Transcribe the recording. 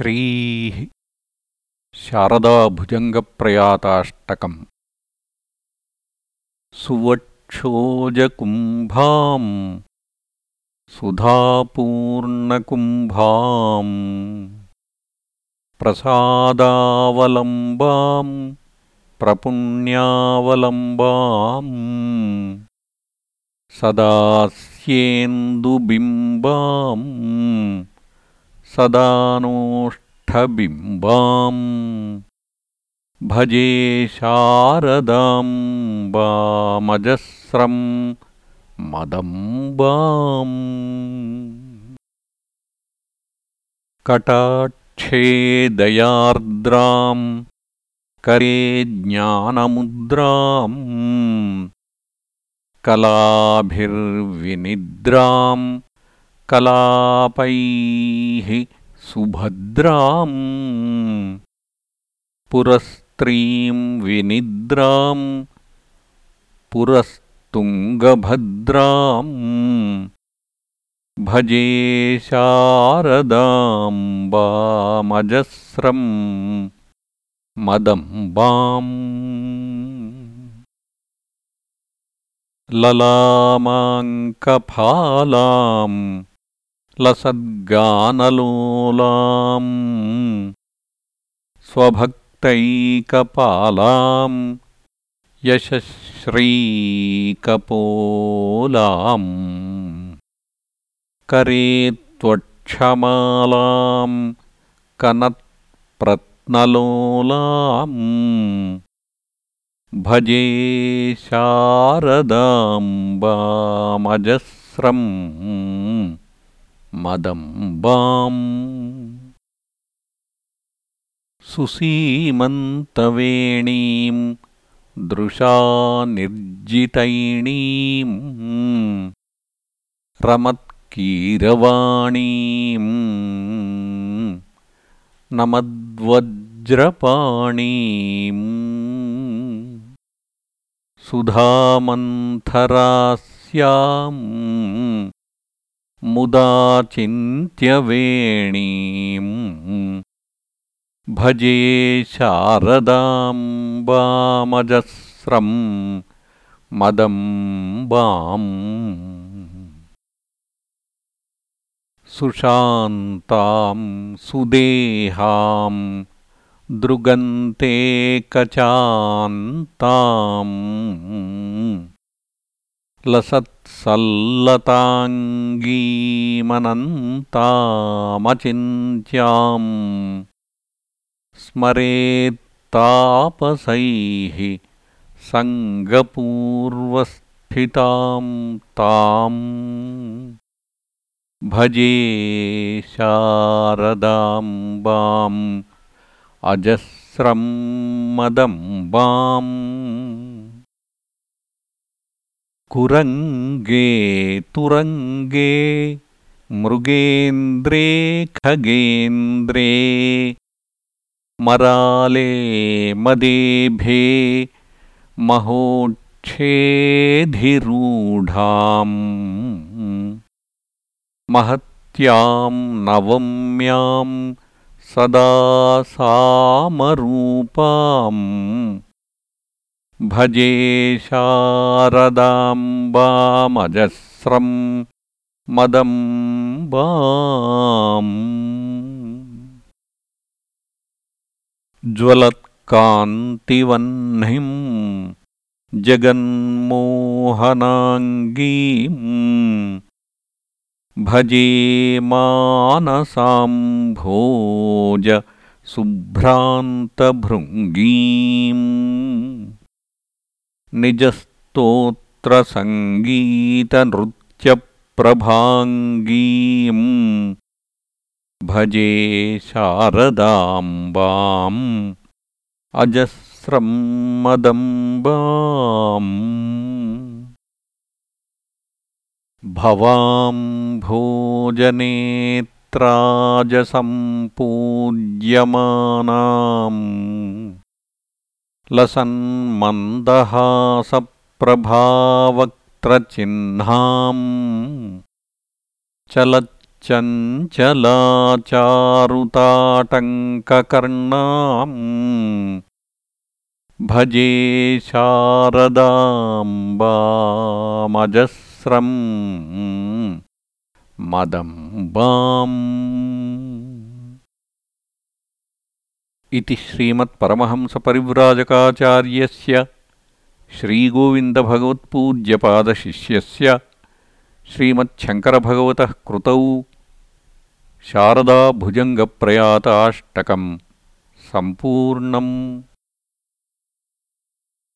श्रीः शारदाभुजङ्गप्रयाताष्टकम्। सुवक्षोजकुम्भाम् सुधापूर्णकुम्भाम् प्रसादावलम्बाम् प्रपुण्यावलम्बाम् सदास्येन्दुबिम्बाम् सदानोष्ठबिम्बाम्। भजे शारदाम्बामजस्रम् मदम्बाम्। कटाक्षे दयार्द्राम् करे ज्ञानमुद्राम् कलाभिर्विनिद्राम् कलापैः सुभद्राम् पुरस्त्रीं विनिद्राम् पुरस्तुङ्गभद्राम् भजे शारदाम्बामजस्रम् मदम्बाम्। ललामाङ्कफालाम् लसद्गानलोलाम् स्वभक्तैकपालाम् यशश्रीकपोलाम् करे त्वक्षमालाम् कनत्प्रत्नलोलाम् भजे शारदाम्बामजस्रम् मदम्बाम्। सुसीमन्तवेणीम् दृशा निर्जितैणीम् रमत्कीरवाणीम् नमद्वज्रपाणीम्। सुधामन्थरास्याम् मुदा चिन्त्यवेणीम्। भजे शारदाम्बामजस्रम् मदम्बाम्। सुशान्ताम् सुदेहाम् दृगन्ते कचान्ताम् लसत्सल्लताङ्गीमनन्तामचिन्त्याम् स्मरेत्तापसैः सङ्गपूर्वस्थितां ताम् भजे शारदाम्बाम् अजस्रं मदम्बाम् कुरङ्गे तुरङ्गे मृगेन्द्रे खगेन्द्रे मराले मदेभे महोक्षेधिरूढाम् महत्यां नवम्याम् सदा सामरूपाम् भजे शारदाम्बामजस्रम् मदम्बाम्। ज्वलत्कान्तिवह्निम् जगन्मोहनाङ्गीम्। भजे मानसाम्भोज शुभ्रान्तभृङ्गीम् निजस्तोत्रसङ्गीतनृत्यप्रभाङ्गीम् भजे शारदाम्बाम् अजस्रं मदम्बाम् भवाम् भोजनेत्राजसम्पूज्यमानाम् लसन्मन्दहासप्रभावक्त्रचिह्नाम् चलच्चारुकलाम् चञ्चलाचारुताटङ्ककर्णाम् भजे शारदाम्बामजस्रम् मदम्बाम् इति श्रीमत्परमहंसपरिव्राजकाचार्यस्य श्रीगोविन्दभगवत्पूज्यपादशिष्यस्य श्रीमच्छङ्करभगवतः कृतौ शारदाभुजङ्गप्रयाताष्टकम् सम्पूर्णम्